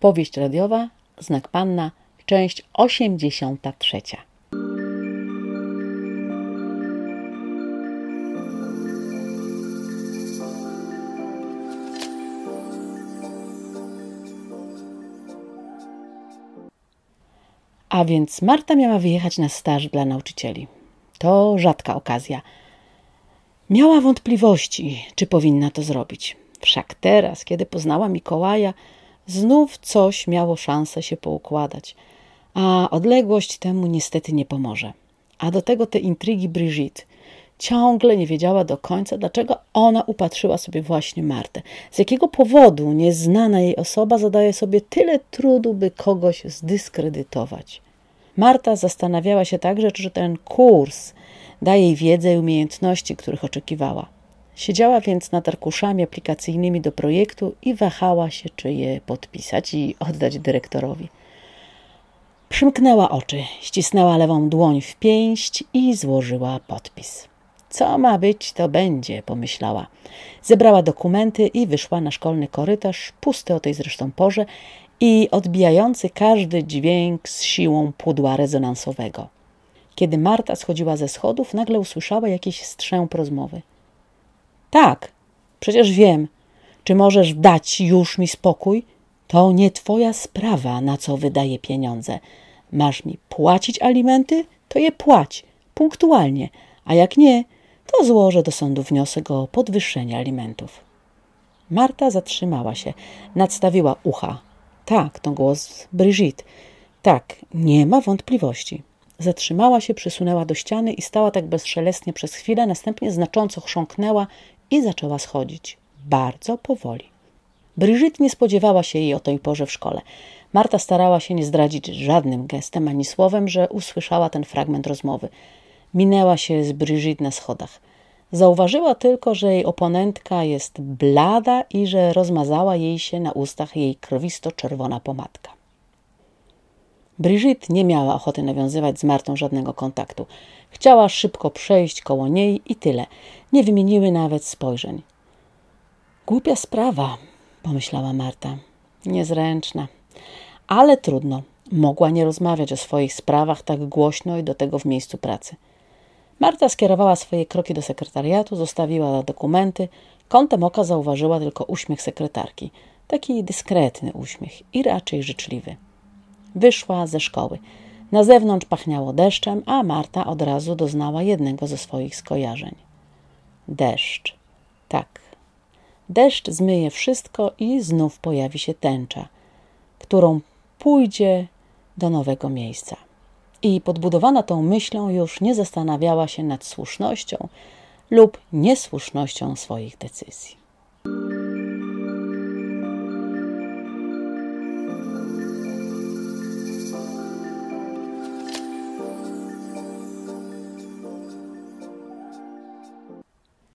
Powieść radiowa, Znak Panna, część 83. A więc Marta miała wyjechać na staż dla nauczycieli. To rzadka okazja. Miała wątpliwości, czy powinna to zrobić. Wszak teraz, kiedy poznała Mikołaja, znów coś miało szansę się poukładać, a odległość temu niestety nie pomoże. A do tego te intrygi Brigitte. Ciągle nie wiedziała do końca, dlaczego ona upatrzyła sobie właśnie Martę. Z jakiego powodu nieznana jej osoba zadaje sobie tyle trudu, by kogoś zdyskredytować. Marta zastanawiała się także, czy ten kurs da jej wiedzę i umiejętności, których oczekiwała. Siedziała więc nad arkuszami aplikacyjnymi do projektu i wahała się, czy je podpisać i oddać dyrektorowi. Przymknęła oczy, ścisnęła lewą dłoń w pięść i złożyła podpis. Co ma być, to będzie, pomyślała. Zebrała dokumenty i wyszła na szkolny korytarz, pusty o tej zresztą porze i odbijający każdy dźwięk z siłą pudła rezonansowego. Kiedy Marta schodziła ze schodów, nagle usłyszała jakiś strzęp rozmowy. Tak, przecież wiem. Czy możesz dać już mi spokój? To nie twoja sprawa, na co wydaję pieniądze. Masz mi płacić alimenty? To je płać, punktualnie, a jak nie, to złożę do sądu wniosek o podwyższenie alimentów. Marta zatrzymała się, nadstawiła ucha. Tak, to głos Brigitte. Tak, nie ma wątpliwości. Zatrzymała się, przysunęła do ściany i stała tak bezszelestnie przez chwilę, następnie znacząco chrząknęła i zaczęła schodzić. Bardzo powoli. Brigitte nie spodziewała się jej o tej porze w szkole. Marta starała się nie zdradzić żadnym gestem ani słowem, że usłyszała ten fragment rozmowy. Minęła się z Brigitte na schodach. Zauważyła tylko, że jej oponentka jest blada i że rozmazała jej się na ustach jej krwisto-czerwona pomadka. Brigitte nie miała ochoty nawiązywać z Martą żadnego kontaktu. Chciała szybko przejść koło niej i tyle. Nie wymieniły nawet spojrzeń. Głupia sprawa, pomyślała Marta. Niezręczna. Ale trudno. Mogła nie rozmawiać o swoich sprawach tak głośno i do tego w miejscu pracy. Marta skierowała swoje kroki do sekretariatu, zostawiła dokumenty. Kątem oka zauważyła tylko uśmiech sekretarki. Taki dyskretny uśmiech i raczej życzliwy. Wyszła ze szkoły. Na zewnątrz pachniało deszczem, a Marta od razu doznała jednego ze swoich skojarzeń. Deszcz. Tak. Deszcz zmyje wszystko i znów pojawi się tęcza, którą pójdzie do nowego miejsca. I podbudowana tą myślą już nie zastanawiała się nad słusznością lub niesłusznością swoich decyzji.